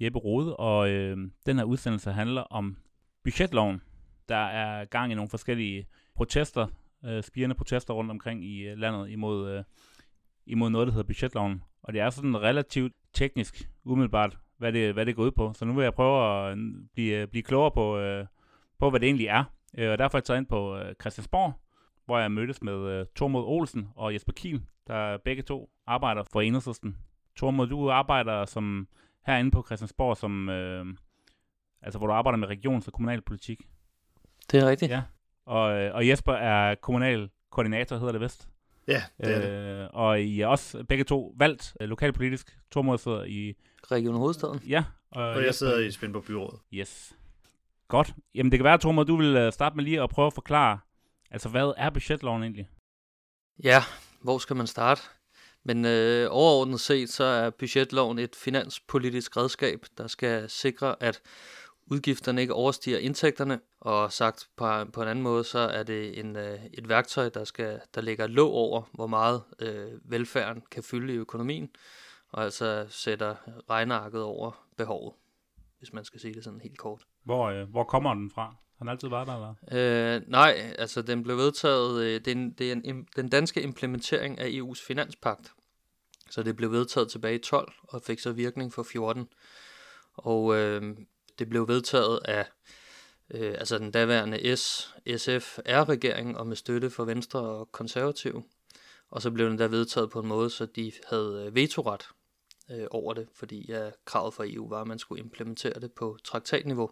Jeppe Rode, og øh, den her udsendelse handler om budgetloven. Der er gang i nogle forskellige protester, øh, spirende protester rundt omkring i øh, landet imod, øh, imod noget, der hedder budgetloven. Og det er sådan relativt teknisk, umiddelbart, hvad det, hvad det går ud på. Så nu vil jeg prøve at øh, blive, øh, blive klogere på, øh, på, hvad det egentlig er. Øh, og derfor er jeg taget ind på øh, Christiansborg, hvor jeg mødtes med øh, Tormod Olsen og Jesper Kiel, der begge to arbejder for Enhedslisten. Tormod, du arbejder som herinde på Christiansborg, som, øh, altså hvor du arbejder med regions- og kommunalpolitik. Det er rigtigt. Ja. Og, øh, og Jesper er kommunal koordinator, hedder det vist. Ja, det er det. Øh, og I er også begge to valgt øh, lokalpolitisk. Tormod sidder i... Region Hovedstaden. Ja. Og, og jeg sidder i Svendborg Byråd. Yes. Godt. Jamen det kan være, Tormod, du vil øh, starte med lige at prøve at forklare, altså hvad er budgetloven egentlig? Ja, hvor skal man starte? Men øh, overordnet set, så er budgetloven et finanspolitisk redskab, der skal sikre, at udgifterne ikke overstiger indtægterne, og sagt på, på en anden måde, så er det en, øh, et værktøj, der, skal, der lægger låg over, hvor meget øh, velfærden kan fylde i økonomien, og altså sætter regnearket over behovet, hvis man skal sige det sådan helt kort. Hvor, øh, hvor kommer den fra? Han altid var der, eller? Øh, nej, altså den blev vedtaget, øh, det, er en, det er en, den danske implementering af EU's finanspagt. Så det blev vedtaget tilbage i 12 og fik så virkning for 14. Og øh, det blev vedtaget af øh, altså den daværende S, SF-R-regering og med støtte fra Venstre og Konservative. Og så blev den der vedtaget på en måde, så de havde øh, vetoret øh, over det, fordi ja, kravet fra EU var, at man skulle implementere det på traktatniveau.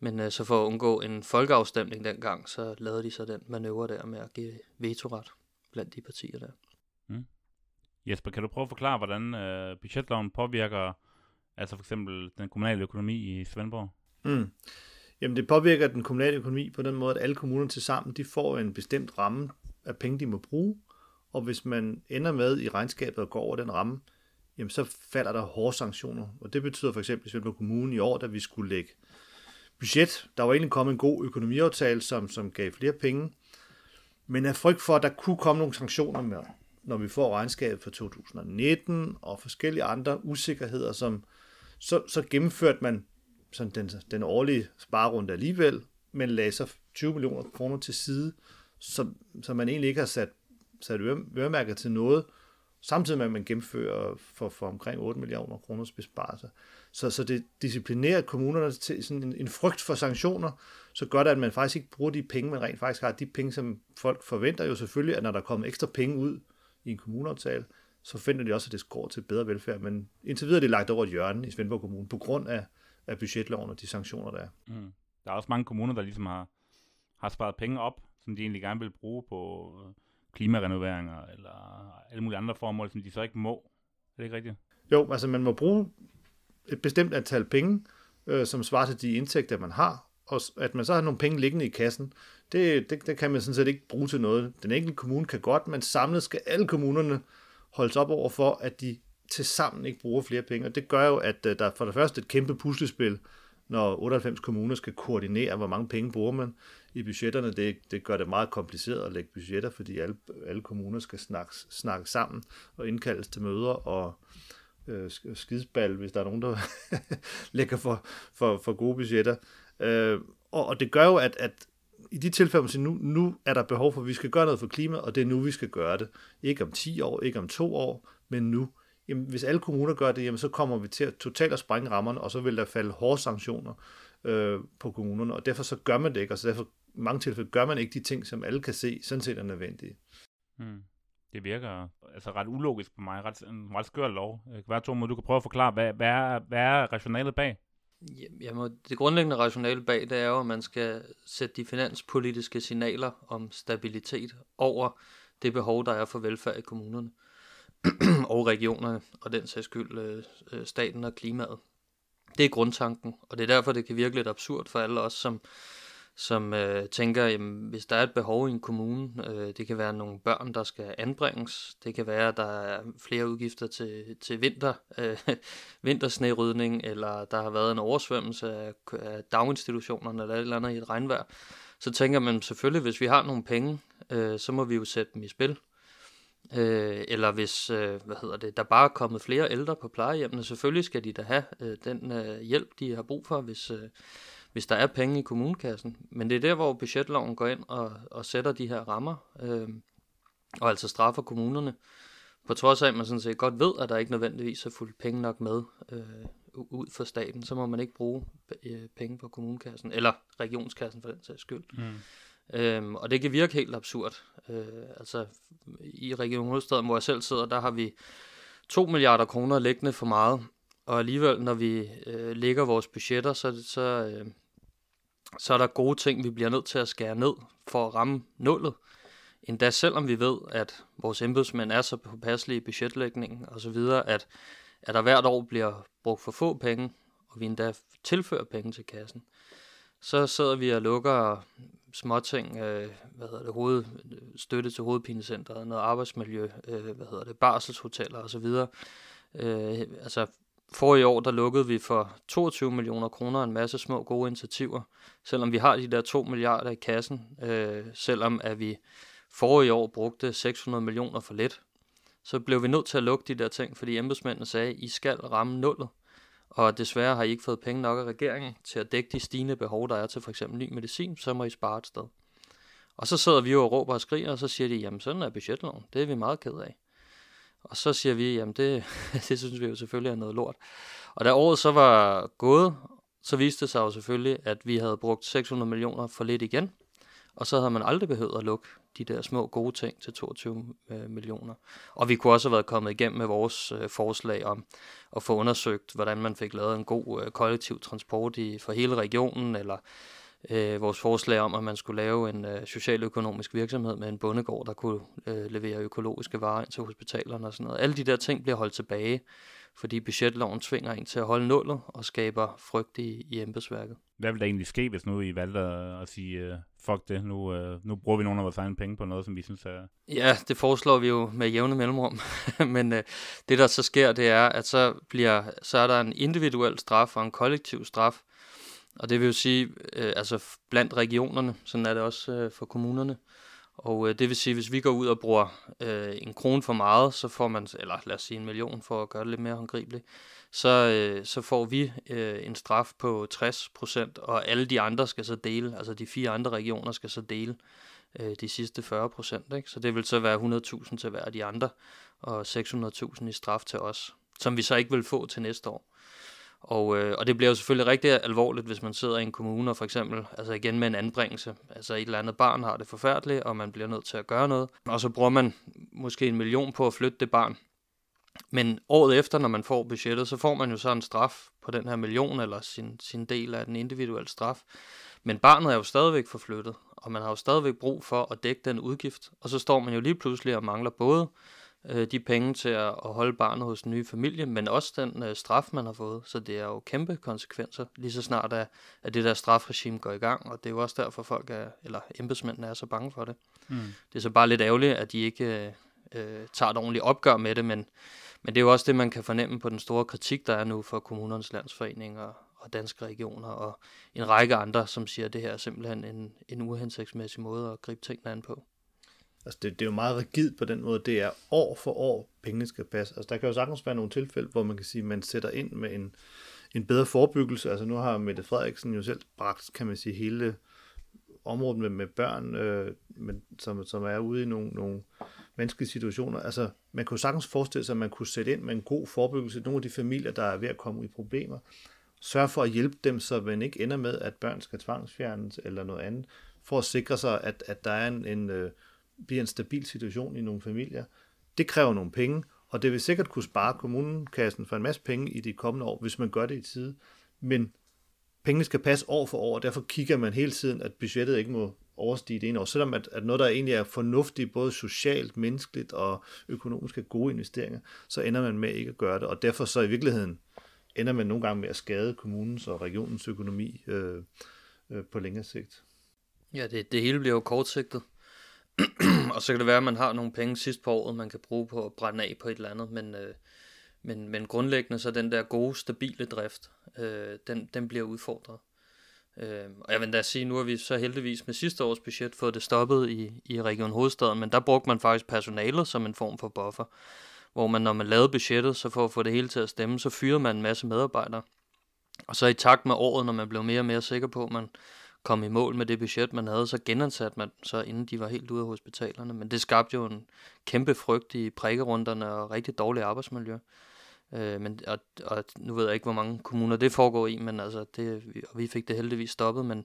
Men øh, så for at undgå en folkeafstemning dengang, så lavede de så den manøvre der med at give vetoret blandt de partier der. Mm. Jesper, kan du prøve at forklare, hvordan øh, budgetloven påvirker altså for eksempel den kommunale økonomi i Svendborg? Mm. Jamen det påvirker den kommunale økonomi på den måde, at alle kommuner til sammen, de får en bestemt ramme af penge, de må bruge, og hvis man ender med i regnskabet at gå over den ramme, jamen så falder der hårde sanktioner. Og det betyder for eksempel i Svendborg Kommune i år, da vi skulle lægge budget. Der var egentlig kommet en god økonomiaftale, som, som gav flere penge. Men af frygt for, at der kunne komme nogle sanktioner med, når vi får regnskabet for 2019 og forskellige andre usikkerheder, som så, så gennemførte man sådan den, den årlige sparerunde alligevel, men lagde så 20 millioner kroner til side, som, som man egentlig ikke har sat, sat øremærker til noget, samtidig med at man gennemfører for, for omkring 8 millioner kroners besparelser. Så, så det disciplinerer kommunerne til sådan en, en frygt for sanktioner, så gør det, at man faktisk ikke bruger de penge, man rent faktisk har. De penge, som folk forventer jo selvfølgelig, at når der kommer ekstra penge ud i en kommuneaftale, så finder de også, at det går til bedre velfærd. Men indtil videre er det lagt over et hjørne i Svendborg Kommune, på grund af, af budgetloven og de sanktioner, der er. Mm. Der er også mange kommuner, der ligesom har, har sparet penge op, som de egentlig gerne vil bruge på klimarenoveringer eller alle mulige andre formål, som de så ikke må. Er det ikke rigtigt? Jo, altså man må bruge et bestemt antal penge, øh, som svarer til de indtægter, man har, og at man så har nogle penge liggende i kassen, det, det, det kan man sådan set ikke bruge til noget. Den enkelte kommune kan godt, men samlet skal alle kommunerne holdes op over for, at de til sammen ikke bruger flere penge. Og det gør jo, at øh, der for det første et kæmpe puslespil, når 98 kommuner skal koordinere, hvor mange penge bruger man i budgetterne. Det, det gør det meget kompliceret at lægge budgetter, fordi alle, alle kommuner skal snakke, snakke sammen og indkaldes til møder og øh, skidsball, hvis der er nogen, der lægger for, for, for gode budgetter. Øh, og, og det gør jo, at, at i de tilfælde, man siger, nu, nu er der behov for, at vi skal gøre noget for klimaet, og det er nu, vi skal gøre det. Ikke om 10 år, ikke om to år, men nu. Jamen, hvis alle kommuner gør det, jamen, så kommer vi til at totalt at sprænge rammerne, og så vil der falde hårde sanktioner øh, på kommunerne, og derfor så gør man det ikke, og så derfor mange tilfælde gør man ikke de ting, som alle kan se, sådan set er nødvendige. Mm. Det virker altså ret ulogisk på mig, ret, en ret skør lov. Det Tormod, du kan prøve at forklare, hvad, hvad, er, hvad er rationalet bag? Jamen, det grundlæggende rationale bag, det er jo, at man skal sætte de finanspolitiske signaler om stabilitet over det behov, der er for velfærd i kommunerne og regionerne, og den sags skyld øh, øh, staten og klimaet. Det er grundtanken, og det er derfor, det kan virke lidt absurd for alle os, som, som øh, tænker, jamen, hvis der er et behov i en kommune, øh, det kan være nogle børn, der skal anbringes, det kan være, at der er flere udgifter til, til vinter, øh, vintersnerydning, eller der har været en oversvømmelse af, af daginstitutionerne, eller et eller andet i et regnvejr, så tænker man selvfølgelig, hvis vi har nogle penge, øh, så må vi jo sætte dem i spil. Øh, eller hvis øh, hvad hedder det, der bare er kommet flere ældre på plejehjemmene, selvfølgelig skal de da have øh, den øh, hjælp, de har brug for, hvis, øh, hvis der er penge i kommunekassen. Men det er der, hvor budgetloven går ind og, og sætter de her rammer, øh, og altså straffer kommunerne, på trods af, at man sådan set godt ved, at der ikke nødvendigvis er fuldt penge nok med øh, ud for staten, så må man ikke bruge øh, penge på kommunekassen, eller regionskassen for den sags skyld. Mm. Øhm, og det kan virke helt absurd. Øh, altså i Region Hovedstaden, hvor jeg selv sidder, der har vi 2 milliarder kroner liggende for meget. Og alligevel, når vi øh, lægger vores budgetter, så, så, øh, så er der gode ting, vi bliver nødt til at skære ned for at ramme nullet. Endda selvom vi ved, at vores embedsmænd er så påpasselige i budgetlægningen osv., at, at der hvert år bliver brugt for få penge, og vi endda tilfører penge til kassen, så sidder vi og lukker småting, øh, hvad hedder det, hoved, støtte til hovedpinecentret, noget arbejdsmiljø, øh, hvad hedder det, barselshoteller osv. Øh, altså for i år, der lukkede vi for 22 millioner kroner en masse små gode initiativer, selvom vi har de der 2 milliarder i kassen, øh, selvom at vi for i år brugte 600 millioner for lidt, så blev vi nødt til at lukke de der ting, fordi embedsmændene sagde, I skal ramme nullet. Og desværre har I ikke fået penge nok af regeringen til at dække de stigende behov, der er til for eksempel ny medicin, så må I spare et sted. Og så sidder vi jo og råber og skriger, og så siger de, jamen sådan er budgetloven, det er vi meget ked af. Og så siger vi, jamen det, det synes vi jo selvfølgelig er noget lort. Og da året så var gået, så viste det sig jo selvfølgelig, at vi havde brugt 600 millioner for lidt igen, og så havde man aldrig behøvet at lukke de der små gode ting til 22 øh, millioner. Og vi kunne også have været kommet igennem med vores øh, forslag om at få undersøgt, hvordan man fik lavet en god øh, kollektiv transport i, for hele regionen, eller øh, vores forslag om, at man skulle lave en øh, socialøkonomisk virksomhed med en bondegård, der kunne øh, levere økologiske varer ind til hospitalerne og sådan noget. Alle de der ting bliver holdt tilbage, fordi budgetloven tvinger en til at holde nullet og skaber frygt i, i embedsværket. Hvad vil der egentlig ske, hvis nu I valgte at sige, uh, fuck det, nu, uh, nu bruger vi nogle af vores egne penge på noget, som vi synes er... Ja, det foreslår vi jo med jævne mellemrum, men uh, det der så sker, det er, at så, bliver, så er der en individuel straf og en kollektiv straf, og det vil jo sige, øh, altså blandt regionerne, sådan er det også øh, for kommunerne, og øh, det vil sige, hvis vi går ud og bruger øh, en krone for meget, så får man, eller lad os sige en million for at gøre det lidt mere håndgribeligt, så, øh, så får vi øh, en straf på 60%, og alle de andre skal så dele, altså de fire andre regioner skal så dele øh, de sidste 40%. Ikke? Så det vil så være 100.000 til hver af de andre, og 600.000 i straf til os, som vi så ikke vil få til næste år. Og, øh, og det bliver jo selvfølgelig rigtig alvorligt, hvis man sidder i en kommune og for eksempel, altså igen med en anbringelse, altså et eller andet barn har det forfærdeligt, og man bliver nødt til at gøre noget, og så bruger man måske en million på at flytte det barn. Men året efter, når man får budgettet, så får man jo så en straf på den her million, eller sin, sin del af den individuelle straf. Men barnet er jo stadigvæk forflyttet, og man har jo stadigvæk brug for at dække den udgift. Og så står man jo lige pludselig og mangler både øh, de penge til at, at holde barnet hos den nye familie, men også den øh, straf, man har fået. Så det er jo kæmpe konsekvenser, lige så snart at, at det der strafregime går i gang, og det er jo også derfor folk er, eller embedsmændene er så bange for det. Mm. Det er så bare lidt ærgerligt, at de ikke øh, tager et ordentligt opgør med det, men, men det er jo også det, man kan fornemme på den store kritik, der er nu for kommunernes landsforening og, og danske regioner og en række andre, som siger, at det her er simpelthen en, en uhensigtsmæssig måde at gribe tingene an på. Altså det, det er jo meget rigidt på den måde, det er år for år, pengene skal passe. Altså der kan jo sagtens være nogle tilfælde, hvor man kan sige, at man sætter ind med en, en bedre forebyggelse. Altså nu har Mette Frederiksen jo selv bragt, kan man sige, hele området med, med børn, øh, men, som, som er ude i nogle, nogle menneskelige situationer. Altså man kunne sagtens forestille sig, at man kunne sætte ind med en god forebyggelse nogle af de familier, der er ved at komme i problemer. Sørg for at hjælpe dem, så man ikke ender med, at børn skal tvangsfjernes eller noget andet, for at sikre sig, at, at der er en, en øh, bliver en stabil situation i nogle familier. Det kræver nogle penge, og det vil sikkert kunne spare kommunekassen for en masse penge i de kommende år, hvis man gør det i tide. Men pengene skal passe år for år, og derfor kigger man hele tiden, at budgettet ikke må overstige det ene år. Selvom at, at noget, der egentlig er fornuftigt, både socialt, menneskeligt og økonomisk er gode investeringer, så ender man med ikke at gøre det. Og derfor så i virkeligheden, ender man nogle gange med at skade kommunens og regionens økonomi øh, øh, på længere sigt. Ja, det, det hele bliver jo kortsigtet. og så kan det være, at man har nogle penge sidst på året, man kan bruge på at brænde af på et eller andet, men, øh, men, men grundlæggende så den der gode, stabile drift, øh, den, den bliver udfordret. Øh, og jeg vil da sige, nu har vi så heldigvis med sidste års budget fået det stoppet i, i Region Hovedstaden, men der brugte man faktisk personalet som en form for buffer, hvor man, når man lavede budgettet, så for at få det hele til at stemme, så fyrede man en masse medarbejdere. Og så i takt med året, når man blev mere og mere sikker på, at man kom i mål med det budget, man havde, så genansatte man så, inden de var helt ude af hospitalerne. Men det skabte jo en kæmpe frygt i prikkerunderne og rigtig dårligt arbejdsmiljø. Øh, men, og, og nu ved jeg ikke, hvor mange kommuner det foregår i, men altså det, og vi fik det heldigvis stoppet, men,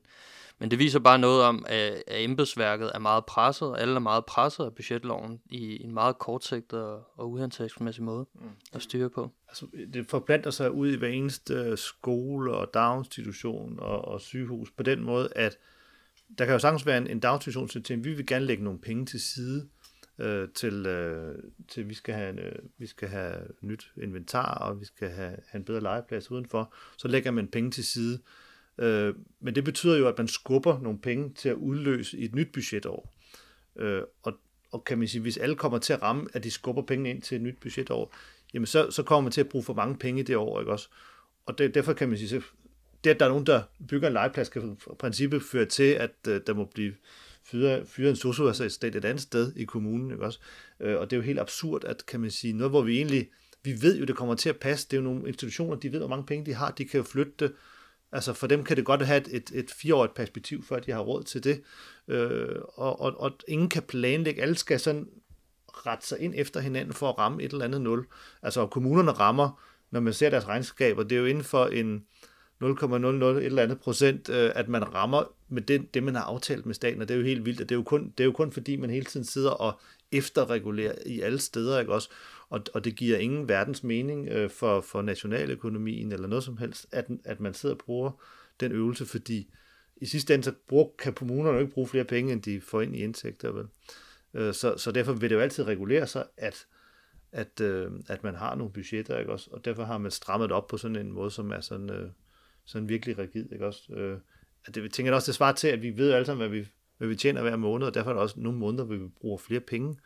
men det viser bare noget om, at, at embedsværket er meget presset, og alle er meget presset af budgetloven i en meget kortsigtet og, og uhensigtsmæssig måde mm. at styre på. Altså, det forplanter sig ud i hver eneste skole og daginstitution og, og sygehus på den måde, at der kan jo sagtens være en, en daginstitution, til vi vil gerne lægge nogle penge til side, øh, til, øh, til vi skal have øh, vi skal have nyt inventar og vi skal have, have en bedre legeplads udenfor, så lægger man penge til side. Øh, men det betyder jo, at man skubber nogle penge til at udløse i et nyt budgetår. Øh, og, og kan man sige, hvis alle kommer til at ramme, at de skubber penge ind til et nyt budgetår, jamen så, så kommer man til at bruge for mange penge i det år, ikke også? Og det, derfor kan man sige, så det, at der er nogen, der bygger en legeplads, kan i princippet føre til, at øh, der må blive fyre, fyre en socioassistent altså et andet sted i kommunen. Ikke også? Øh, og det er jo helt absurd, at kan man sige, noget hvor vi egentlig, vi ved jo, det kommer til at passe, det er jo nogle institutioner, de ved, hvor mange penge de har, de kan jo flytte det, Altså for dem kan det godt have et, et, et fireårigt perspektiv, før de har råd til det. Øh, og, og, og ingen kan planlægge. Alle skal sådan rette sig ind efter hinanden for at ramme et eller andet nul. Altså kommunerne rammer, når man ser deres regnskaber, det er jo inden for en, 0,00 et eller andet procent, øh, at man rammer med det, det, man har aftalt med staten, og det er jo helt vildt, det er jo kun, det er jo kun fordi, man hele tiden sidder og efterregulerer i alle steder, ikke også? Og, og det giver ingen verdens mening øh, for, for nationaløkonomien eller noget som helst, at, at man sidder og bruger den øvelse, fordi i sidste ende, så bruger, kan kommunerne jo ikke bruge flere penge, end de får ind i indtægter, vel? Øh, så, så derfor vil det jo altid regulere sig, at, at, øh, at man har nogle budgetter, ikke også? Og derfor har man strammet op på sådan en måde, som er sådan... Øh, sådan virkelig rigid, ikke også? Øh, at det, jeg tænker også, det svarer til, at vi ved alle sammen, hvad vi, hvad vi tjener hver måned, og derfor er der også nogle måneder, hvor vi bruger flere penge,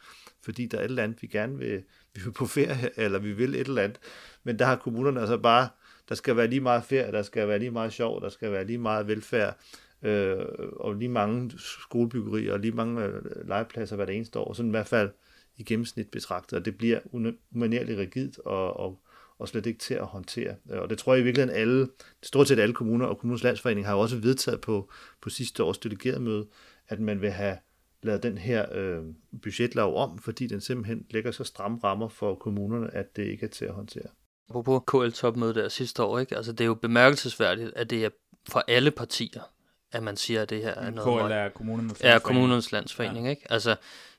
fordi der er et eller andet, vi gerne vil, vi vil på ferie, eller vi vil et eller andet. Men der har kommunerne altså bare, der skal være lige meget ferie, der skal være lige meget sjov, der skal være lige meget velfærd, øh, og lige mange skolebyggerier, og lige mange øh, legepladser hver eneste år, sådan i hvert fald i gennemsnit betragtet, og det bliver umanerligt rigidt og, og og slet ikke til at håndtere. Og det tror jeg i virkeligheden alle, stort set alle kommuner og kommunens landsforening har jo også vedtaget på, på sidste års delegeret møde, at man vil have lavet den her øh, budgetlov om, fordi den simpelthen lægger så stramme rammer for kommunerne, at det ikke er til at håndtere. På KL-topmødet der sidste år, ikke? Altså, det er jo bemærkelsesværdigt, at det er for alle partier, at man siger, at det her er noget... KL er kommunernes landsforening. Er kommunernes landsforening, ja. ikke? Altså,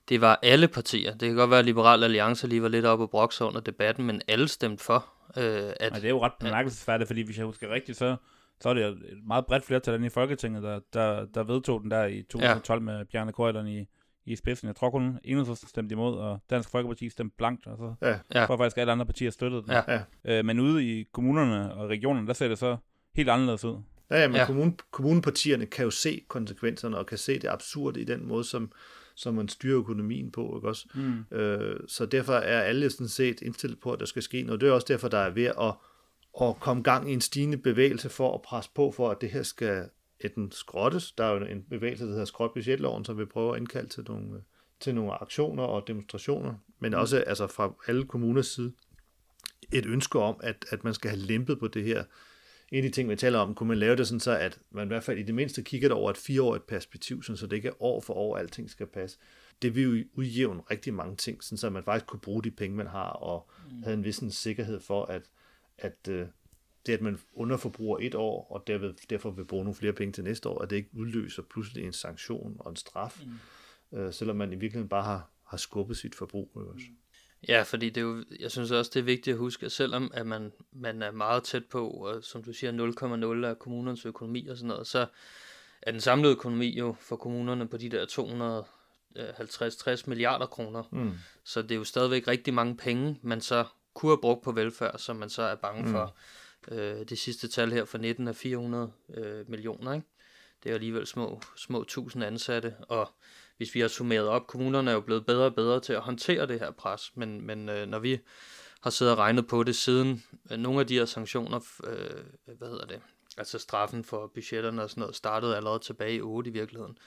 det var alle partier. Det kan godt være, at Liberal Alliance lige var lidt oppe og brokse under debatten, men alle stemte for. Øh, at, og det er jo ret bemærkelsesværdigt, fordi hvis jeg husker rigtigt, så, så er det et meget bredt flertal i Folketinget, der, der, der vedtog den der i 2012 ja. med Bjarne Køjderen i, i spidsen. Jeg tror kun Enhedslisten stemte imod, og Dansk Folkeparti stemte blankt, og så ja. tror faktisk, at alle andre partier støttede den. Ja. Øh, men ude i kommunerne og regionerne, der ser det så helt anderledes ud. Ja, ja men ja. Kommune, kommunepartierne kan jo se konsekvenserne, og kan se det absurde i den måde, som, som man styrer økonomien på. Ikke også? Mm. Øh, så derfor er alle sådan set indstillet på, at der skal ske noget. Det er også derfor, der er ved at, at komme gang i en stigende bevægelse for at presse på for, at det her skal enten skrottes. Der er jo en bevægelse, der hedder Skrot budgetloven, som vil prøve at indkalde til nogle, til nogle aktioner og demonstrationer, men mm. også altså fra alle kommuners side et ønske om, at, at man skal have lempet på det her en af de ting, vi taler om, kunne man lave det sådan så, at man i hvert fald i det mindste kigger over et fireårigt perspektiv, sådan så det ikke er år for år, alting skal passe. Det vil jo udjævne rigtig mange ting, sådan så man faktisk kunne bruge de penge, man har, og mm. havde en vis sikkerhed for, at, at øh, det, at man underforbruger et år, og derved, derfor vil bruge nogle flere penge til næste år, at det ikke udløser pludselig en sanktion og en straf, mm. øh, selvom man i virkeligheden bare har, har skubbet sit forbrug. Også. Mm. Ja, fordi det er jo, jeg synes også, det er vigtigt at huske, at selvom at man, man er meget tæt på, og som du siger, 0,0 af kommunernes økonomi og sådan noget, så er den samlede økonomi jo for kommunerne på de der 250-60 milliarder kroner. Mm. Så det er jo stadigvæk rigtig mange penge, man så kunne have brugt på velfærd, som man så er bange mm. for Øh, det sidste tal her for 19 er 400 øh, millioner, ikke? Det er alligevel små, små tusind ansatte, og hvis vi har summeret op, kommunerne er jo blevet bedre og bedre til at håndtere det her pres, men, men øh, når vi har siddet og regnet på det siden øh, nogle af de her sanktioner, øh, hvad hedder det, altså straffen for budgetterne og sådan noget, startede allerede tilbage i 8 i virkeligheden.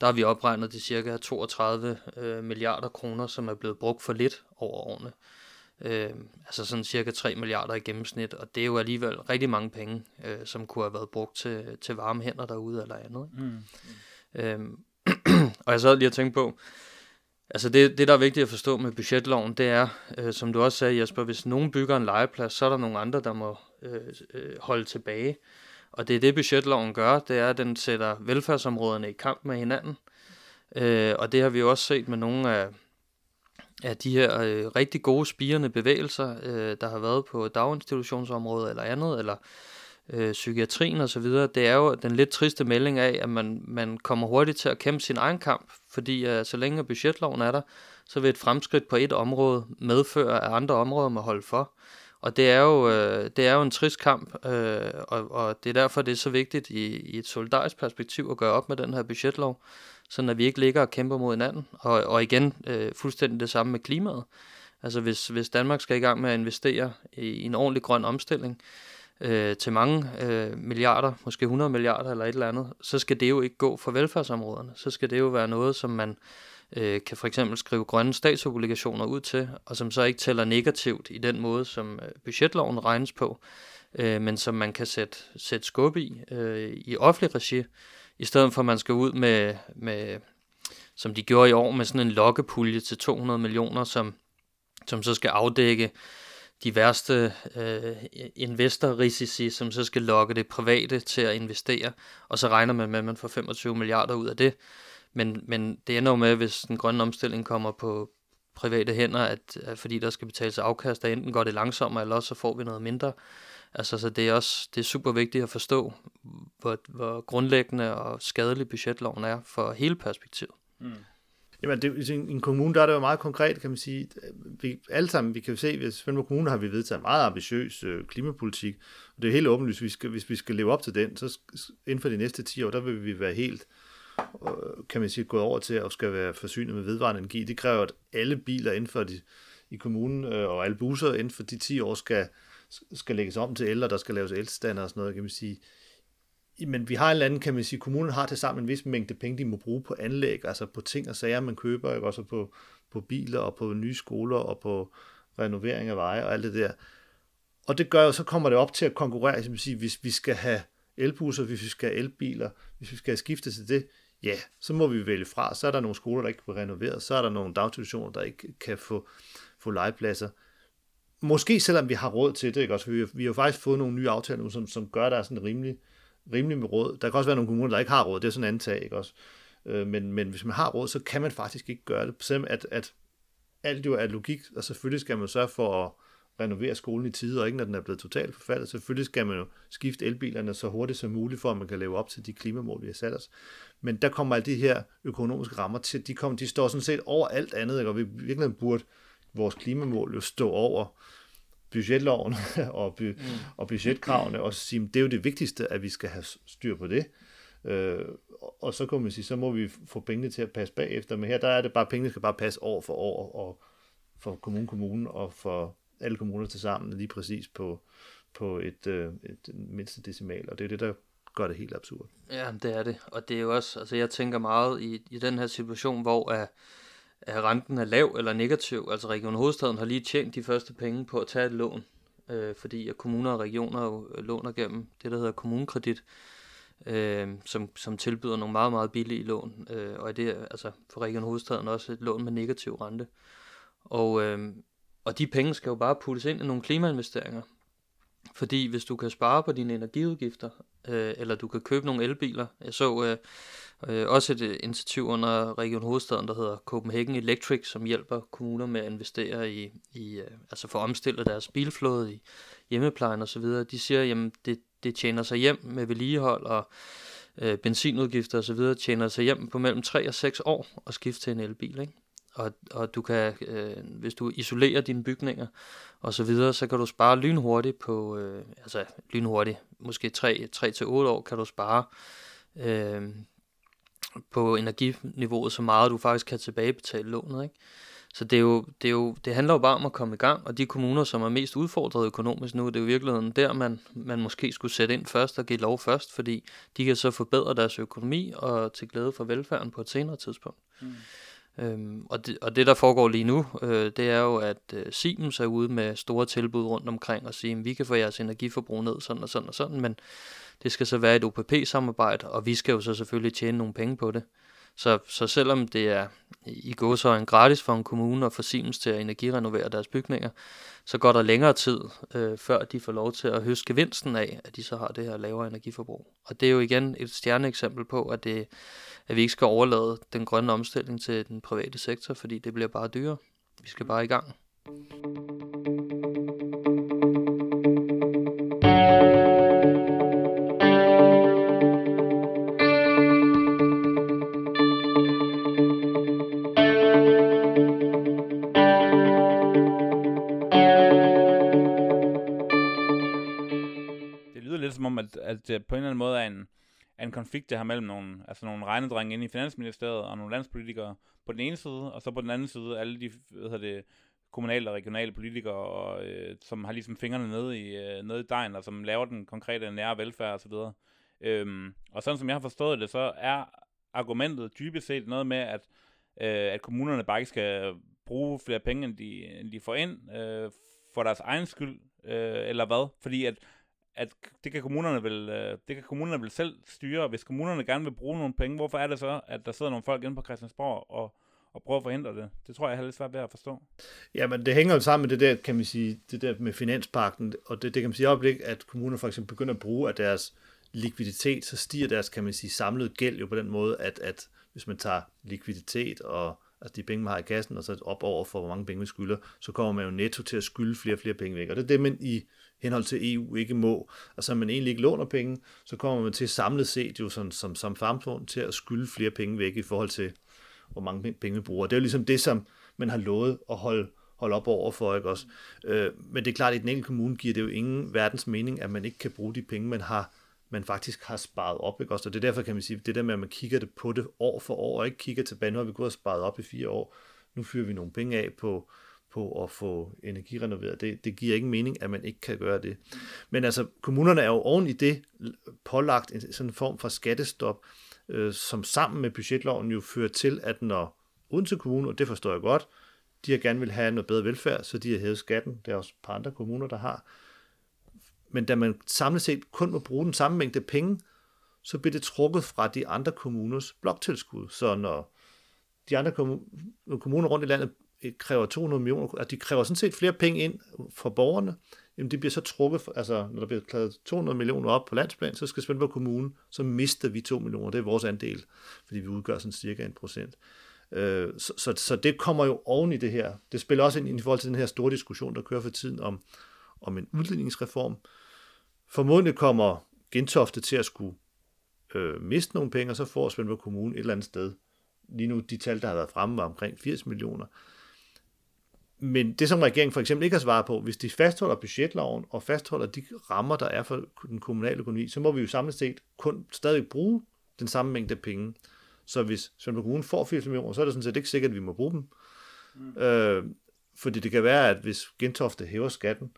Der har vi opregnet de cirka 32 øh, milliarder kroner, som er blevet brugt for lidt over årene. Øh, altså sådan cirka 3 milliarder i gennemsnit, og det er jo alligevel rigtig mange penge, øh, som kunne have været brugt til, til varme hænder derude eller andet. Mm. Øh, og jeg sad lige og tænkte på, altså det, det der er vigtigt at forstå med budgetloven, det er, øh, som du også sagde Jesper, hvis nogen bygger en legeplads, så er der nogle andre, der må øh, øh, holde tilbage. Og det er det budgetloven gør, det er, at den sætter velfærdsområderne i kamp med hinanden. Øh, og det har vi jo også set med nogle af, af de her øh, rigtig gode spirende bevægelser, øh, der har været på daginstitutionsområdet eller andet, eller øh, Øh, psykiatrien osv., det er jo den lidt triste melding af, at man, man kommer hurtigt til at kæmpe sin egen kamp, fordi øh, så længe budgetloven er der, så vil et fremskridt på et område medføre, at andre områder må holde for. Og det er jo, øh, det er jo en trist kamp, øh, og, og det er derfor, det er så vigtigt i, i et solidarisk perspektiv at gøre op med den her budgetlov, så at vi ikke ligger og kæmper mod hinanden. Og, og igen, øh, fuldstændig det samme med klimaet. Altså hvis, hvis Danmark skal i gang med at investere i, i en ordentlig grøn omstilling øh, Øh, til mange øh, milliarder, måske 100 milliarder eller et eller andet, så skal det jo ikke gå for velfærdsområderne. Så skal det jo være noget, som man øh, kan for eksempel skrive grønne statsobligationer ud til, og som så ikke tæller negativt i den måde, som øh, budgetloven regnes på, øh, men som man kan sætte, sætte skub i øh, i offentlig regi, i stedet for at man skal ud med, med, som de gjorde i år, med sådan en lokkepulje til 200 millioner, som, som så skal afdække de værste øh, investorrisici, som så skal lokke det private til at investere, og så regner man med, at man får 25 milliarder ud af det. Men, men det ender jo med, hvis den grønne omstilling kommer på private hænder, at, at fordi der skal betales afkast, der enten går det langsommere, eller også så får vi noget mindre. Altså, så det er også det er super vigtigt at forstå, hvor, hvor grundlæggende og skadelig budgetloven er for hele perspektivet. Mm. Jamen, det, i en kommune, der er det jo meget konkret, kan man sige. Vi, alle sammen, vi kan jo se, at i Svendborg Kommune har vi vedtaget en meget ambitiøs øh, klimapolitik, og det er helt åbenlyst, vi skal, hvis vi skal leve op til den, så inden for de næste 10 år, der vil vi være helt øh, kan man sige, gået over til at skal være forsynet med vedvarende energi. Det kræver, at alle biler inden for de, i kommunen øh, og alle busser inden for de 10 år skal, skal lægges om til el, og der skal laves elstander og sådan noget, kan man sige. Men vi har en eller anden, kan man sige, kommunen har til sammen en vis mængde penge, de må bruge på anlæg, altså på ting og sager, man køber, ikke? også på, på biler og på nye skoler og på renovering af veje og alt det der. Og det gør jo, så kommer det op til at konkurrere, som sige, hvis vi skal have elbusser, hvis vi skal have elbiler, hvis vi skal have skiftet til det, ja, så må vi vælge fra. Så er der nogle skoler, der ikke kan renoveret, så er der nogle daginstitutioner, der ikke kan få, få legepladser. Måske selvom vi har råd til det, ikke? Også, vi, vi har jo faktisk fået nogle nye aftaler nu, som, som gør, der er sådan rimelig, rimelig med råd. Der kan også være nogle kommuner, der ikke har råd, det er sådan en antag, ikke også? Øh, men, men hvis man har råd, så kan man faktisk ikke gøre det. Selvom at, at alt jo er logik, og selvfølgelig skal man sørge for at renovere skolen i tide, og ikke når den er blevet totalt forfaldet. Selvfølgelig skal man jo skifte elbilerne så hurtigt som muligt, for at man kan leve op til de klimamål, vi har sat os. Men der kommer alle de her økonomiske rammer til, de, kommer, de står sådan set over alt andet, ikke? og vi virkelig burde vores klimamål jo stå over budgetloven og, by, mm. og budgetkravene, og sige, det er jo det vigtigste, at vi skal have styr på det. Øh, og så kan man sige, så må vi få pengene til at passe bagefter, men her der er det bare, at pengene skal bare passe år for år, og for kommune kommune, og for alle kommuner til sammen lige præcis på, på et, øh, et mindste decimal, og det er det, der gør det helt absurd. Ja, det er det, og det er jo også, altså jeg tænker meget i, i den her situation, hvor er, at renten er lav eller negativ, altså Region Hovedstaden har lige tjent de første penge på at tage et lån, øh, fordi at kommuner og regioner jo øh, låner gennem det, der hedder kommunekredit, øh, som, som tilbyder nogle meget, meget billige lån, øh, og det er altså for Region Hovedstaden også et lån med negativ rente. Og, øh, og de penge skal jo bare puttes ind i nogle klimainvesteringer. Fordi hvis du kan spare på dine energiudgifter, øh, eller du kan købe nogle elbiler, jeg så øh, øh, også et øh, initiativ under Region Hovedstaden, der hedder Copenhagen Electric, som hjælper kommuner med at investere i, i øh, altså for at omstille deres bilflåde i hjemmeplejen osv. De siger, jamen det, det tjener sig hjem med vedligehold og øh, benzinudgifter osv., tjener sig hjem på mellem 3 og 6 år at skifte til en elbil. Ikke? Og, og du kan, øh, hvis du isolerer dine bygninger og så videre, så kan du spare lynhurtigt på, øh, altså lynhurtigt, måske 3-8 år kan du spare øh, på energiniveauet så meget, at du faktisk kan tilbagebetale lånet, ikke? Så det, er jo, det, er jo, det handler jo bare om at komme i gang, og de kommuner, som er mest udfordret økonomisk nu, det er jo i virkeligheden der, man, man måske skulle sætte ind først og give lov først, fordi de kan så forbedre deres økonomi og til glæde for velfærden på et senere tidspunkt. Mm. Øhm, og, det, og det, der foregår lige nu, øh, det er jo, at øh, Siemens er ude med store tilbud rundt omkring og sige, at vi kan få jeres energiforbrug ned, sådan og sådan og sådan, men det skal så være et OPP-samarbejde, og vi skal jo så selvfølgelig tjene nogle penge på det. Så, så selvom det er i en gratis for en kommune at få Siemens til at energirenovere deres bygninger, så går der længere tid, øh, før de får lov til at høste gevinsten af, at de så har det her lavere energiforbrug. Og det er jo igen et stjerneeksempel på, at, det, at vi ikke skal overlade den grønne omstilling til den private sektor, fordi det bliver bare dyrere. Vi skal bare i gang. Det lyder lidt som om at det på en eller anden måde er en, af en konflikt, der har mellem nogle, altså nogle regnedrenge inde i Finansministeriet og nogle landspolitikere på den ene side, og så på den anden side alle de hvad hedder det, kommunale og regionale politikere, og, øh, som har ligesom fingrene nede i, øh, nede i dejen, og som laver den konkrete nære velfærd osv. Øhm, og sådan som jeg har forstået det, så er argumentet dybest set noget med, at, øh, at kommunerne bare ikke skal bruge flere penge, end de, end de får ind, øh, for deres egen skyld, øh, eller hvad? Fordi at at det kan kommunerne vel, øh, det kan kommunerne vel selv styre. Hvis kommunerne gerne vil bruge nogle penge, hvorfor er det så, at der sidder nogle folk inde på Christiansborg og, og prøver at forhindre det? Det tror jeg, jeg har lidt svært ved at forstå. Jamen, det hænger jo sammen med det der, kan man sige, det der med finanspakten, og det, det kan man sige i øjeblik, at kommuner for eksempel begynder at bruge af deres likviditet, så stiger deres, kan man sige, samlede gæld jo på den måde, at, at hvis man tager likviditet og altså de penge, man har i kassen, og så op over for, hvor mange penge man skylder, så kommer man jo netto til at skylde flere og flere penge væk. Og det er det, man i henhold til EU ikke må. Og så man egentlig ikke låner penge, så kommer man til samlet set jo som, som, som samfund til at skylde flere penge væk i forhold til, hvor mange penge vi bruger. Det er jo ligesom det, som man har lovet at holde, holde op over for, ikke også? Øh, men det er klart, at i den enkelte kommune giver det jo ingen verdens mening, at man ikke kan bruge de penge, man har man faktisk har sparet op, ikke også? Og det er derfor, kan man sige, det der med, at man kigger det på det år for år, og ikke kigger tilbage, nu har vi gået og sparet op i fire år, nu fyrer vi nogle penge af på, på at få energirenoveret. Det, det giver ikke mening, at man ikke kan gøre det. Men altså, kommunerne er jo oven i det pålagt en sådan form for skattestop, øh, som sammen med budgetloven jo fører til, at når Odense Kommune, og det forstår jeg godt, de har gerne vil have noget bedre velfærd, så de har hævet skatten. Det er også et par andre kommuner, der har. Men da man samlet set kun må bruge den samme mængde penge, så bliver det trukket fra de andre kommuners bloktilskud. Så når de andre kommuner rundt i landet kræver 200 millioner, at altså, de kræver sådan set flere penge ind fra borgerne, jamen det bliver så trukket, altså når der bliver klaret 200 millioner op på landsplan, så skal Svendborg Kommune, så mister vi 2 millioner, det er vores andel, fordi vi udgør sådan cirka 1 procent. Øh, så, så, så det kommer jo oven i det her. Det spiller også ind i forhold til den her store diskussion, der kører for tiden om, om en udligningsreform. Formodentlig kommer Gentofte til at skulle øh, miste nogle penge, og så får Svendborg Kommune et eller andet sted. Lige nu, de tal, der har været fremme, var omkring 80 millioner. Men det, som regeringen for eksempel ikke har svaret på, hvis de fastholder budgetloven og fastholder de rammer, der er for den kommunale økonomi, så må vi jo samlet set kun stadig bruge den samme mængde penge. Så hvis Svendborg Kommune får 80 millioner, så er det sådan set ikke sikkert, at vi må bruge dem. Mm. Øh, fordi det kan være, at hvis Gentofte hæver skatten,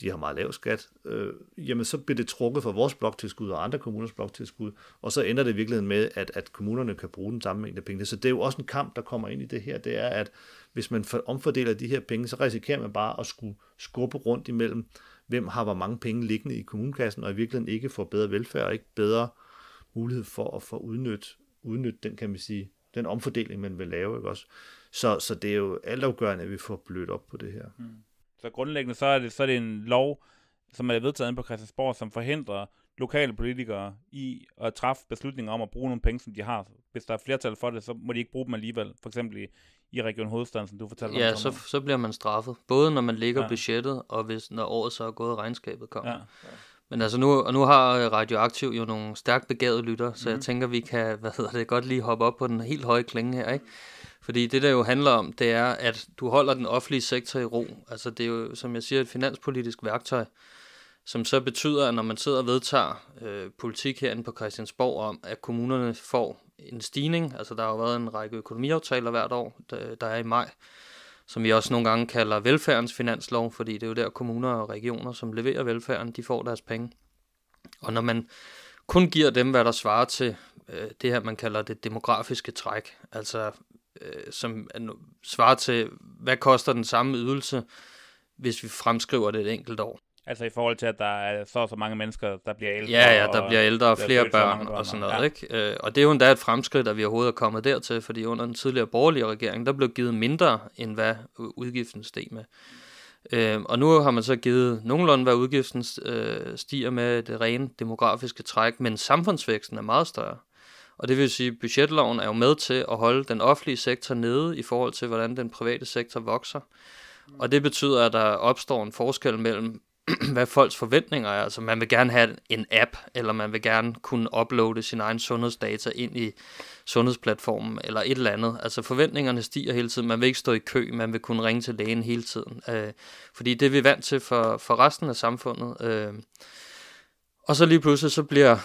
de har meget lav skat, øh, jamen så bliver det trukket fra vores bloktilskud og andre kommuners bloktilskud, og så ender det i virkeligheden med, at, at kommunerne kan bruge den samme mængde penge. Så det er jo også en kamp, der kommer ind i det her, det er, at hvis man omfordeler de her penge, så risikerer man bare at skulle skubbe rundt imellem, hvem har hvor mange penge liggende i kommunekassen, og i virkeligheden ikke får bedre velfærd og ikke bedre mulighed for at få udnyttet udnytte den, kan man sige, den omfordeling, man vil lave. Ikke også? Så, så det er jo altafgørende, at vi får blødt op på det her. Mm. Så grundlæggende så er det, så er det en lov, som er vedtaget på Christiansborg, som forhindrer lokale politikere i at træffe beslutninger om at bruge nogle penge, som de har. Hvis der er flertal for det, så må de ikke bruge dem alligevel. For eksempel i, i Region Hovedstaden, som du fortalte ja, om. Ja, så, så bliver man straffet. Både når man lægger ja. budgettet, og hvis når året så er gået, regnskabet kommer. Ja. Men altså nu, og nu har Radioaktiv jo nogle stærkt begavede lytter, så mm. jeg mhm. tænker, vi kan hvad hedder det, godt lige hoppe op på den helt høje klinge her. Ikke? Fordi det, der jo handler om, det er, at du holder den offentlige sektor i ro. Altså det er jo, som jeg siger, et finanspolitisk værktøj, som så betyder, at når man sidder og vedtager øh, politik herinde på Christiansborg om, at kommunerne får en stigning, altså der har jo været en række økonomiaftaler hvert år, der, der er i maj, som vi også nogle gange kalder velfærdens finanslov, fordi det er jo der kommuner og regioner, som leverer velfærden, de får deres penge. Og når man kun giver dem, hvad der svarer til øh, det her, man kalder det demografiske træk, altså øh, som svarer til, hvad koster den samme ydelse, hvis vi fremskriver det et enkelt år. Altså i forhold til, at der er så så mange mennesker, der bliver ældre. Ja, ja, der bliver ældre og flere børn og sådan noget. Ja. Ikke? Øh, og det er jo endda et fremskridt, at vi overhovedet er kommet dertil, fordi under den tidligere borgerlige regering, der blev givet mindre, end hvad udgiften steg med. Øh, og nu har man så givet nogenlunde, hvad udgiften øh, stiger med det rene demografiske træk, men samfundsvæksten er meget større. Og det vil sige, at budgetloven er jo med til at holde den offentlige sektor nede i forhold til, hvordan den private sektor vokser. Og det betyder, at der opstår en forskel mellem, hvad folks forventninger er. Altså man vil gerne have en app, eller man vil gerne kunne uploade sin egen sundhedsdata ind i sundhedsplatformen, eller et eller andet. Altså forventningerne stiger hele tiden. Man vil ikke stå i kø, man vil kunne ringe til lægen hele tiden. Øh, fordi det er vi vant til for, for resten af samfundet. Øh, og så lige pludselig så bliver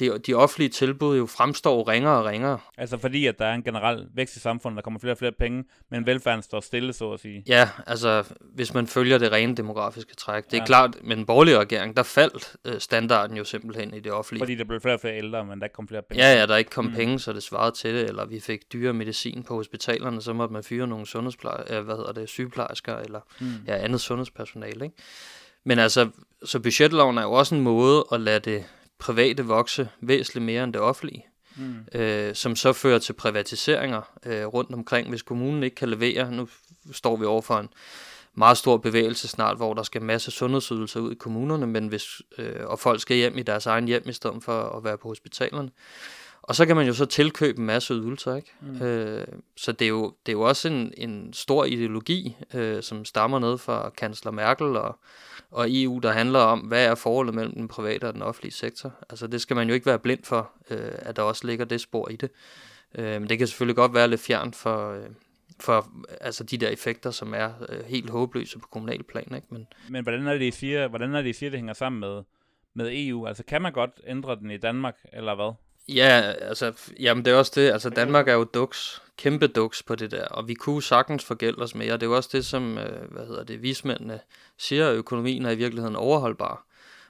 de, de offentlige tilbud jo fremstår ringere og ringere. Altså fordi, at der er en generel vækst i samfundet, der kommer flere og flere penge, men velfærden står stille, så at sige. Ja, altså hvis man følger det rene demografiske træk. Det er ja. klart, med en borgerlig regering, der faldt øh, standarden jo simpelthen i det offentlige. Fordi der blev flere og flere ældre, men der kom flere penge. Ja, ja, der ikke kom mm. penge, så det svarede til det, eller vi fik dyre medicin på hospitalerne, så måtte man fyre nogle sundhedspleje, øh, hvad hedder det, sygeplejersker, eller mm. ja, andet sundhedspersonale, ikke? Men altså, så budgetloven er jo også en måde at lade det private vokse væsentligt mere end det offentlige, mm. øh, som så fører til privatiseringer øh, rundt omkring. Hvis kommunen ikke kan levere, nu står vi over for en meget stor bevægelse snart, hvor der skal masse sundhedsydelser ud i kommunerne, men hvis, øh, og folk skal hjem i deres egen hjem i stedet for at være på hospitalerne. Og så kan man jo så tilkøbe en masse ydelser, ikke? Mm. Øh, så det er, jo, det er jo også en, en stor ideologi, øh, som stammer ned fra kansler Merkel og, og EU, der handler om, hvad er forholdet mellem den private og den offentlige sektor. Altså det skal man jo ikke være blind for, øh, at der også ligger det spor i det. Øh, men det kan selvfølgelig godt være lidt fjern for, øh, for altså de der effekter, som er øh, helt håbløse på kommunal plan. Ikke? Men, Men hvordan er det, I siger, hvordan er det, I siger, det hænger sammen med, med EU? Altså kan man godt ændre den i Danmark, eller hvad? Ja, altså, jamen det er også det. Altså Danmark er jo duks, kæmpe duks på det der, og vi kunne sagtens forgælde os mere. Det er jo også det, som, øh, hvad hedder det, vismændene siger, at økonomien er i virkeligheden overholdbar.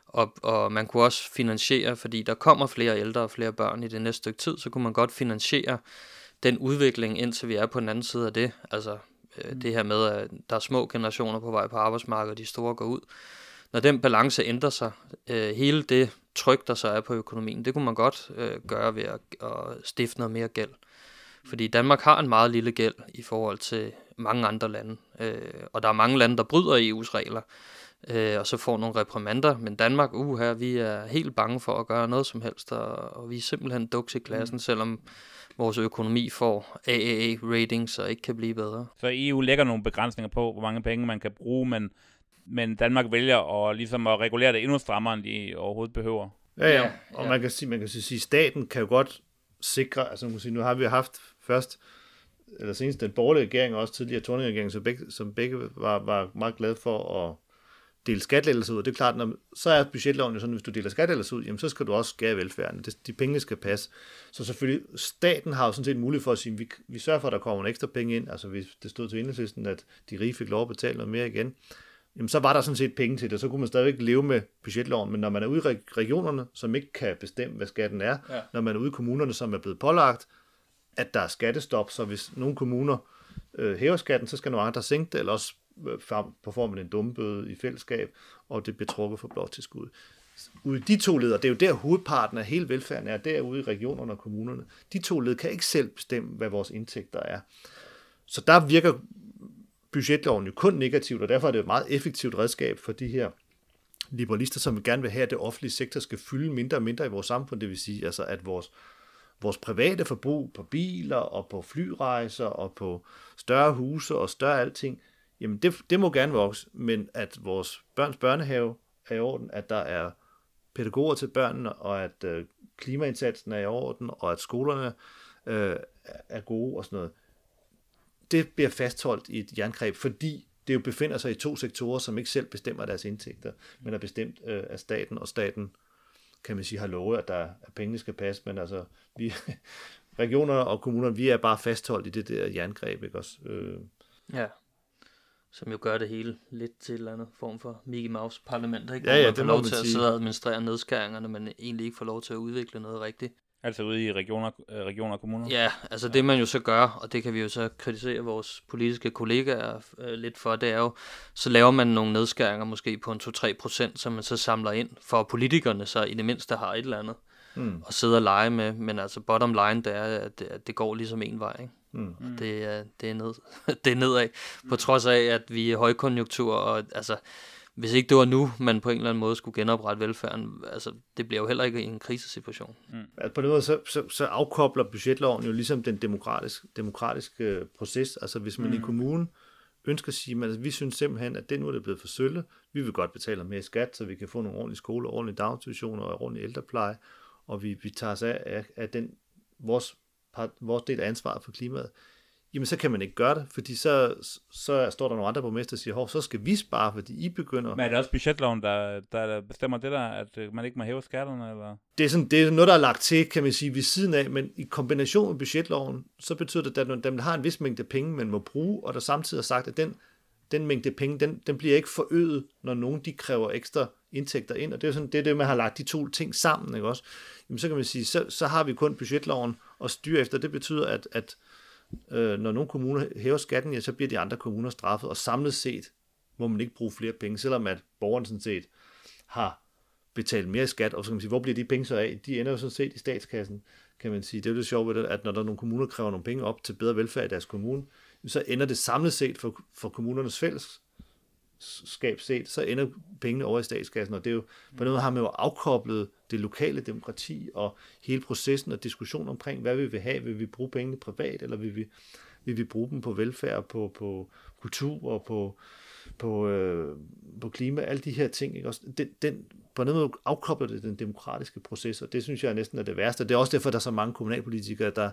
Og, og man kunne også finansiere, fordi der kommer flere ældre og flere børn i det næste stykke tid, så kunne man godt finansiere den udvikling, indtil vi er på den anden side af det. Altså øh, mm. det her med, at der er små generationer på vej på arbejdsmarkedet, og de store går ud. Når den balance ændrer sig, øh, hele det tryk, der så er på økonomien, det kunne man godt øh, gøre ved at, at stifte noget mere gæld. Fordi Danmark har en meget lille gæld i forhold til mange andre lande. Øh, og der er mange lande, der bryder EU's regler, øh, og så får nogle reprimander. Men Danmark, uh, her, vi er helt bange for at gøre noget som helst, og, og vi er simpelthen duks i klassen, mm. selvom vores økonomi får AAA-ratings og ikke kan blive bedre. Så EU lægger nogle begrænsninger på, hvor mange penge man kan bruge, men men Danmark vælger at, ligesom at regulere det endnu strammere, end de overhovedet behøver. Ja, ja, og ja. man kan sige, man kan sige, staten kan jo godt sikre, altså man kan sige, nu har vi haft først, eller senest den borgerlige regering, og også tidligere torning regering, som begge, som begge var, var meget glade for at dele skattelettelser ud. Det er klart, når, så er budgetloven jo sådan, at hvis du deler skattelettelser ud, jamen, så skal du også skære velfærden. Det, de penge skal passe. Så selvfølgelig, staten har jo sådan set mulighed for at sige, at vi, vi sørger for, at der kommer en ekstra penge ind. Altså hvis det stod til enhedslisten, at de rige fik lov at betale noget mere igen, jamen så var der sådan set penge til det, så kunne man stadigvæk leve med budgetloven, men når man er ude i regionerne, som ikke kan bestemme, hvad skatten er, ja. når man er ude i kommunerne, som er blevet pålagt, at der er skattestop, så hvis nogle kommuner øh, hæver skatten, så skal nogle andre sænke det, eller også øh, på form af en dumbøde i fællesskab, og det bliver trukket for bloktilskud. Ude i de to leder, det er jo der hovedparten af hele velfærden er, derude i regionerne og kommunerne. De to led kan ikke selv bestemme, hvad vores indtægter er. Så der virker budgetloven jo kun negativt, og derfor er det et meget effektivt redskab for de her liberalister, som gerne vil have, at det offentlige sektor skal fylde mindre og mindre i vores samfund. Det vil sige, altså, at vores, vores private forbrug på biler og på flyrejser og på større huse og større alting, jamen det, det må gerne vokse, men at vores børns børnehave er i orden, at der er pædagoger til børnene, og at øh, klimaindsatsen er i orden, og at skolerne øh, er gode og sådan noget det bliver fastholdt i et jerngreb, fordi det jo befinder sig i to sektorer, som ikke selv bestemmer deres indtægter, men er bestemt øh, af staten, og staten, kan man sige, har lovet, at, der, at pengene skal passe, men altså, vi, regionerne og kommunerne, vi er bare fastholdt i det der jerngreb, ikke også? Øh. Ja, som jo gør det hele lidt til en eller anden form for Mickey Mouse parlament, ikke? Ja, ja, man det får lov til at sige. sidde og administrere nedskæringerne, men egentlig ikke får lov til at udvikle noget rigtigt. Altså ude i regioner, øh, regioner og kommuner? Ja, altså det man jo så gør, og det kan vi jo så kritisere vores politiske kollegaer øh, lidt for, det er jo, så laver man nogle nedskæringer måske på en 2-3 procent, som man så samler ind, for at politikerne så i det mindste har et eller andet Mm. at sidde og lege med, men altså bottom line, det er, at det, at det går ligesom en vej, ikke? Mm. Og det er, det er, ned, det er nedad, på trods af, at vi er højkonjunktur, og altså, hvis ikke det var nu, man på en eller anden måde skulle genoprette velfærden, altså, det bliver jo heller ikke en krisesituation. Altså på den måde, så, så, så afkobler budgetloven jo ligesom den demokratiske, demokratiske øh, proces. Altså hvis man mm. i kommunen ønsker at sige, at vi synes simpelthen, at det nu er det blevet for sølle. Vi vil godt betale mere i skat, så vi kan få nogle ordentlige skoler, ordentlige daginstitutioner og ordentlig ældrepleje. Og vi, vi tager os af, af, af den, vores, part, vores del af ansvaret for klimaet. Jamen så kan man ikke gøre det, fordi så, så står der nogle andre borgmester og siger, hov, så skal vi spare, fordi I begynder... Men er det også budgetloven, der, der bestemmer det der, at øh, man ikke må hæve skatterne? Eller? det er, sådan, det er noget, der er lagt til, kan man sige, ved siden af, men i kombination med budgetloven, så betyder det, at der har en vis mængde penge, man må bruge, og der samtidig er sagt, at den, den mængde penge, den, den bliver ikke forøget, når nogen de kræver ekstra indtægter ind, og det er, sådan, det er det, man har lagt de to ting sammen, ikke også? Jamen, så kan man sige, så, så har vi kun budgetloven at styre efter. Det betyder, at, at øh, når nogle kommuner hæver skatten, ja, så bliver de andre kommuner straffet, og samlet set må man ikke bruge flere penge, selvom at borgeren sådan set har betalt mere i skat, og så kan man sige, hvor bliver de penge så af? De ender jo sådan set i statskassen, kan man sige. Det er jo det sjove ved det, at når der er nogle kommuner, kræver nogle penge op til bedre velfærd i deres kommune, så ender det samlet set for, for kommunernes fælles fællesskab set, så ender pengene over i statskassen, og det er jo, på den måde har man jo afkoblet det lokale demokrati og hele processen og diskussion omkring, hvad vi vil have, vil vi bruge pengene privat, eller vil vi, vil vi bruge dem på velfærd, på, på kultur og på, på, øh, på klima, alle de her ting. Ikke? Også den, den, på den måde afkobler det den demokratiske proces, og det synes jeg næsten er det værste. Det er også derfor, der er så mange kommunalpolitikere, der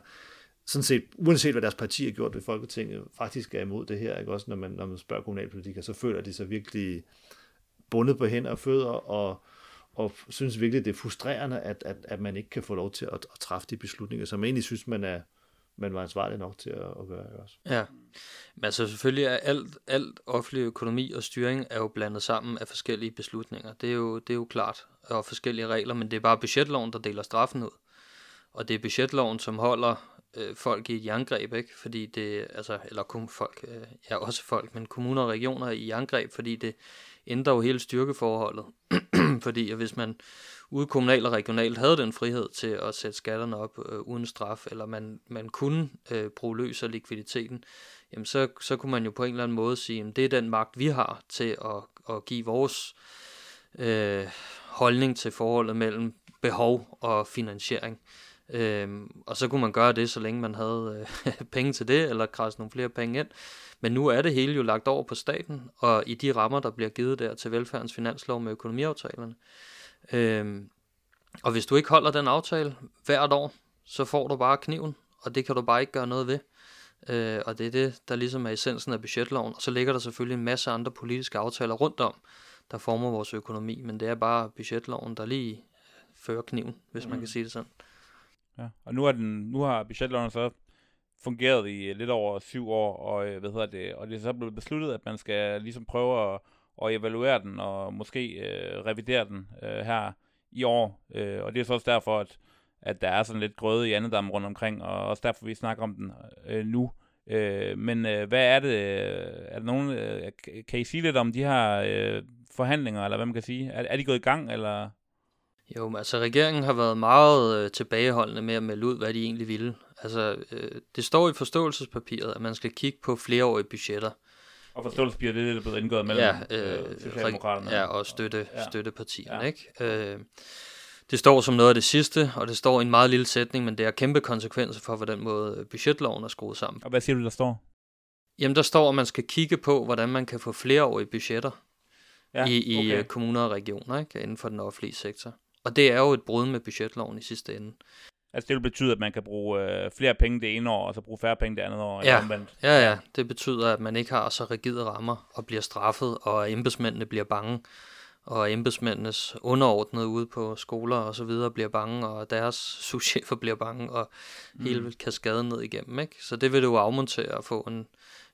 sådan set, uanset hvad deres parti har gjort ved Folketinget, faktisk er imod det her. Ikke? Også når man, når man spørger kommunalpolitikere, så føler de sig virkelig bundet på hænder og fødder, og, og synes virkelig, det er frustrerende, at, at, at man ikke kan få lov til at, at træffe de beslutninger, som man egentlig synes, man er, man var ansvarlig nok til at, at gøre. Ikke? Også. Ja, men altså selvfølgelig er alt, alt offentlig økonomi og styring er jo blandet sammen af forskellige beslutninger. Det er jo, det er jo klart, og forskellige regler, men det er bare budgetloven, der deler straffen ud. Og det er budgetloven, som holder øh, folk i et jerngreb, ikke? Fordi det, altså, eller kun folk, øh, ja også folk, men kommuner og regioner i jerngreb, fordi det ændrer jo hele styrkeforholdet. fordi hvis man ude kommunalt og regionalt havde den frihed til at sætte skatterne op øh, uden straf, eller man, man kunne øh, bruge løs af likviditeten, jamen så, så kunne man jo på en eller anden måde sige, at det er den magt, vi har til at, at give vores øh, holdning til forholdet mellem behov og finansiering. Øhm, og så kunne man gøre det, så længe man havde øh, penge til det, eller krasse nogle flere penge ind. Men nu er det hele jo lagt over på staten, og i de rammer, der bliver givet der til velfærdens finanslov med økonomiaftalerne. Øhm, og hvis du ikke holder den aftale hvert år, så får du bare kniven, og det kan du bare ikke gøre noget ved. Øh, og det er det, der ligesom er essensen af budgetloven. Og så ligger der selvfølgelig en masse andre politiske aftaler rundt om, der former vores økonomi, men det er bare budgetloven, der lige fører kniven, hvis mm. man kan sige det sådan. Ja. Og nu, er den, nu har budgetloven så fungeret i øh, lidt over syv år, og, øh, hvad hedder det, og det er så blevet besluttet, at man skal ligesom prøve at, at evaluere den, og måske øh, revidere den øh, her i år. Øh, og det er så også derfor, at, at der er sådan lidt grøde i andedam rundt omkring, og også derfor, vi snakker om den øh, nu. Øh, men øh, hvad er det? Øh, er der nogen, øh, kan I sige lidt om de her øh, forhandlinger, eller hvad man kan sige? Er, er de gået i gang, eller... Jo, men altså regeringen har været meget øh, tilbageholdende med at melde ud, hvad de egentlig ville. Altså, øh, det står i forståelsespapiret, at man skal kigge på flereårige budgetter. Og forståelsespapiret, det er det, der er blevet indgået mellem ja, øh, Socialdemokraterne. Ja, og støtte, ja. støttepartierne, Ja. ikke? Øh, det står som noget af det sidste, og det står i en meget lille sætning, men det har kæmpe konsekvenser for, hvordan måde budgetloven er skruet sammen. Og hvad siger du, der står? Jamen, der står, at man skal kigge på, hvordan man kan få flereårige budgetter Ja, i, i okay. okay. kommuner og regioner, ikke? Inden for den offentlige sektor. Og det er jo et brud med budgetloven i sidste ende. Altså det vil betyde, at man kan bruge øh, flere penge det ene år, og så bruge færre penge det andet år. eller Ja. omvendt. Ja, ja. Det betyder, at man ikke har så rigide rammer og bliver straffet, og embedsmændene bliver bange, og embedsmændenes underordnede ude på skoler og så videre bliver bange, og deres souschefer bliver bange, og mm. hele kaskaden ned igennem. Ikke? Så det vil jo afmontere og få en,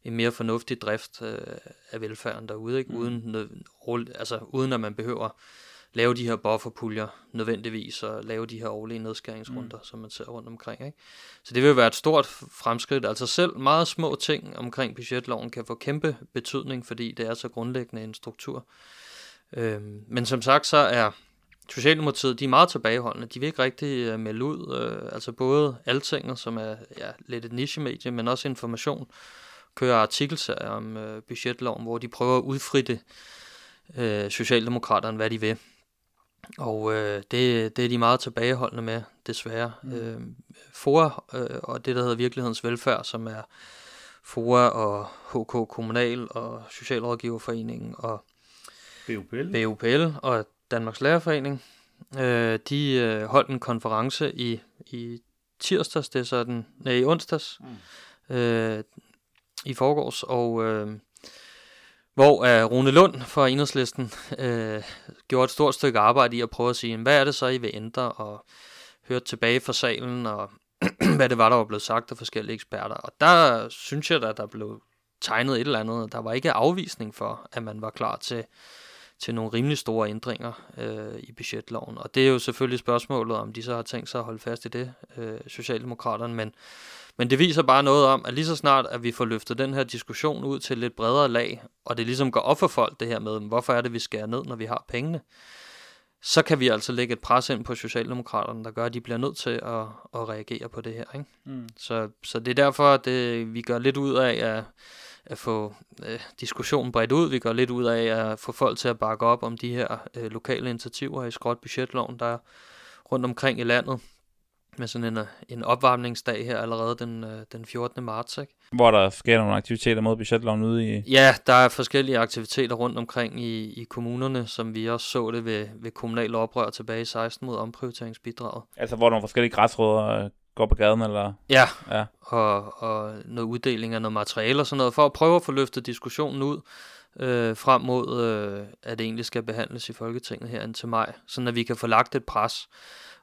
en mere fornuftig drift øh, af velfærden derude, ikke? Mm. Uden, nød, altså, uden at man behøver lave de her bufferpuljer nødvendigvis, og lave de her årlige nedskæringsrunder, mm. som man ser rundt omkring. Ikke? Så det vil være et stort fremskridt. Altså selv meget små ting omkring budgetloven kan få kæmpe betydning, fordi det er så grundlæggende en struktur. Øhm, men som sagt, så er Socialdemokratiet, de er meget tilbageholdende. De vil ikke rigtig uh, melde ud. Uh, altså både Altinget, som er ja, lidt et niche-medie, men også information, kører artikelserier om uh, budgetloven, hvor de prøver at udfritte uh, Socialdemokraterne, hvad de vil. Og øh, det, det er de meget tilbageholdende med, desværre. Mm. Øh, FOA øh, og det, der hedder Virkelighedens Velfærd, som er FOA og HK Kommunal og Socialrådgiverforeningen og BUPL. BUPL og Danmarks Lærerforening, øh, de øh, holdt en konference i, i tirsdags, det er sådan, nej, i onsdags, mm. øh, i forgårs, og øh, hvor uh, Rune Lund fra Enhedslisten øh, gjorde et stort stykke arbejde i at prøve at sige, hvad er det så, I vil ændre, og hørte tilbage fra salen, og hvad det var, der var blevet sagt af forskellige eksperter. Og der synes jeg, at der blev tegnet et eller andet. Der var ikke afvisning for, at man var klar til, til nogle rimelig store ændringer øh, i budgetloven. Og det er jo selvfølgelig spørgsmålet, om de så har tænkt sig at holde fast i det, øh, Socialdemokraterne. Men, men det viser bare noget om, at lige så snart, at vi får løftet den her diskussion ud til et lidt bredere lag, og det ligesom går op for folk det her med, hvorfor er det, vi skærer ned, når vi har pengene, så kan vi altså lægge et pres ind på Socialdemokraterne, der gør, at de bliver nødt til at, at reagere på det her. Ikke? Mm. Så, så det er derfor, at det, vi gør lidt ud af at, at få øh, diskussionen bredt ud. Vi gør lidt ud af at få folk til at bakke op om de her øh, lokale initiativer i skråt budgetloven, der er rundt omkring i landet med sådan en, en opvarmningsdag her allerede den, øh, den 14. marts. Ikke? Hvor der sker nogle aktiviteter mod budgetloven ude i... Ja, der er forskellige aktiviteter rundt omkring i, i kommunerne, som vi også så det ved, ved kommunal oprør tilbage i 16 mod omprioriteringsbidraget. Altså hvor nogle forskellige græsrødder øh, går på gaden, eller... Ja, Ja. og, og noget uddeling af noget materiale og sådan noget, for at prøve at få løftet diskussionen ud øh, frem mod, øh, at det egentlig skal behandles i Folketinget her indtil maj, sådan at vi kan få lagt et pres,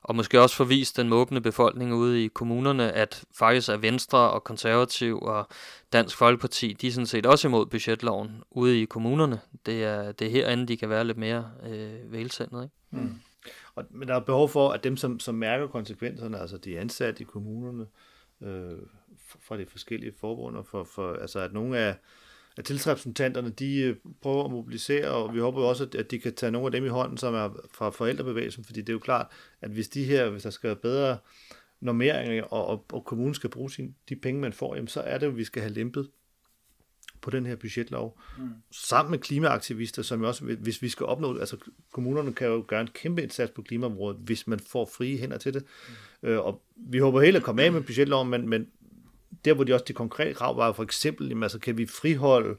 og måske også forvist den måbende befolkning ude i kommunerne, at faktisk er Venstre og Konservativ og Dansk Folkeparti, de er sådan set også imod budgetloven ude i kommunerne. Det er, det er herinde, de kan være lidt mere øh, vælsendet, ikke? Mm. Og, men der er behov for, at dem, som, som mærker konsekvenserne, altså de ansatte i kommunerne, øh, fra de forskellige forbund, og for, for, altså at nogle af, af tillidsrepræsentanterne, de øh, prøver at mobilisere, og vi håber jo også, at- at de kan tage nogle af dem i hånden, som er fra forældrebevægelsen, fordi det er jo klart, at hvis de her, hvis der skal være bedre normeringer, og, og, og kommunen skal bruge sin, de penge, man får, jamen så er det jo, vi skal have lempet på den her budgetlov. Mm. Sammen med klimaaktivister, som jo også, hvis vi skal opnå, altså kommunerne kan jo gøre en kæmpe indsats på klimaområdet, hvis man får frie hænder til det. Mm. Øh, og vi håber helt at komme af med budgetloven, men, men der hvor de også de konkrete krav var, for eksempel, jamen, altså, kan vi friholde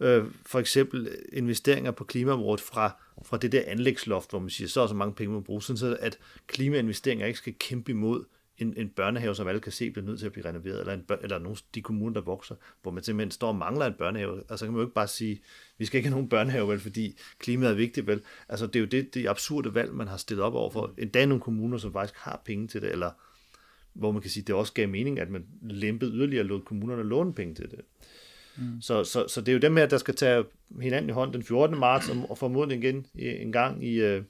øh, for eksempel investeringer på klimaområdet fra, fra det der anlægsloft, hvor man siger, så er så mange penge, man bruger, sådan så at klimainvesteringer ikke skal kæmpe imod en, en børnehave, som alle kan se, bliver nødt til at blive renoveret, eller, en, bør- eller nogle de kommuner, der vokser, hvor man simpelthen står og mangler en børnehave. Altså kan man jo ikke bare sige, vi skal ikke have nogen børnehave, vel, fordi klimaet er vigtigt, vel. Altså det er jo det, det absurde valg, man har stillet op over for. Endda nogle kommuner, som faktisk har penge til det, eller hvor man kan sige, det også gav mening, at man lempede yderligere og lod kommunerne låne penge til det. Mm. Så, så, så det er jo dem her, der skal tage hinanden i hånd den 14. marts, og, og formodentlig igen en gang i, øh,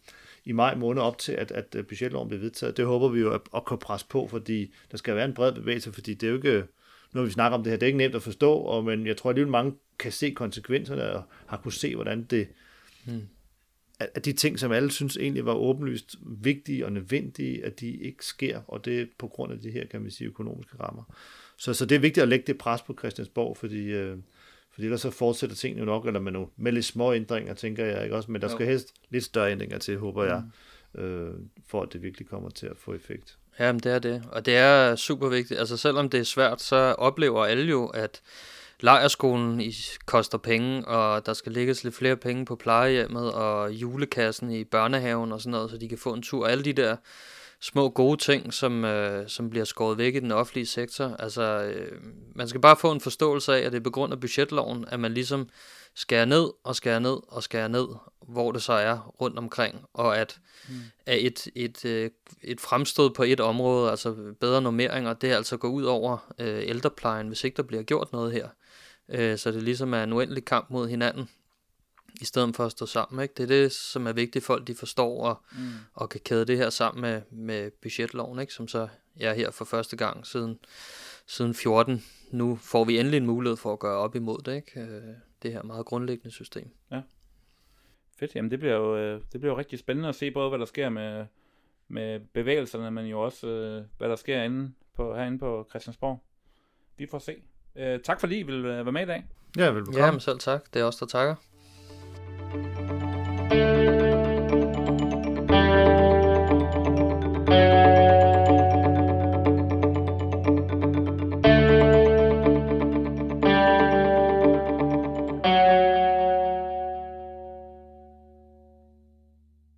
i maj måned op til, at, at øh, budgetloven bliver vedtaget. Det håber vi jo at, at kunne presse på, fordi der skal være en bred bevægelse, fordi det er jo ikke, når vi snakker om det her, det er ikke nemt at forstå, og, men jeg tror alligevel mange kan se konsekvenserne, og har kunne se, hvordan det, at, at de ting, som alle synes egentlig var åbenlyst vigtige og nødvendige, at de ikke sker, og det er på grund af de her, kan man sige, økonomiske rammer. Så, så det er vigtigt at lægge det pres på Christiansborg, fordi, øh, fordi ellers så fortsætter tingene jo nok, eller med, nogle, med lidt små ændringer, tænker jeg ikke også, men der skal helst lidt større ændringer til, håber jeg, øh, for at det virkelig kommer til at få effekt. Jamen, det er det. Og det er super vigtigt. Altså, selvom det er svært, så oplever alle jo, at lejerskolen i, koster penge, og der skal lægges lidt flere penge på plejehjemmet, og julekassen i børnehaven og sådan noget, så de kan få en tur. Alle de der små gode ting, som, øh, som bliver skåret væk i den offentlige sektor. Altså, øh, man skal bare få en forståelse af, at det er på grund af budgetloven, at man ligesom skærer ned og skærer ned og skærer ned, hvor det så er rundt omkring, og at, mm. at et, et, øh, et fremstød på et område, altså bedre normeringer, det er altså går ud over øh, ældreplejen, hvis ikke der bliver gjort noget her. Øh, så det ligesom er en uendelig kamp mod hinanden, i stedet for at stå sammen. Ikke? Det er det, som er vigtigt, folk de forstår og, mm. og kan kæde det her sammen med, med budgetloven, ikke? som så er her for første gang siden, siden 14. Nu får vi endelig en mulighed for at gøre op imod det, ikke? Øh, det her meget grundlæggende system. Ja. Fedt, jamen det bliver jo, øh, det bliver jo rigtig spændende at se både, hvad der sker med, med bevægelserne, men jo også, øh, hvad der sker inde på, herinde på Christiansborg. Vi får se. Tak fordi I vil være med i dag. Ja, velbekomme. Ja, selv tak. Det er også der takker. thank you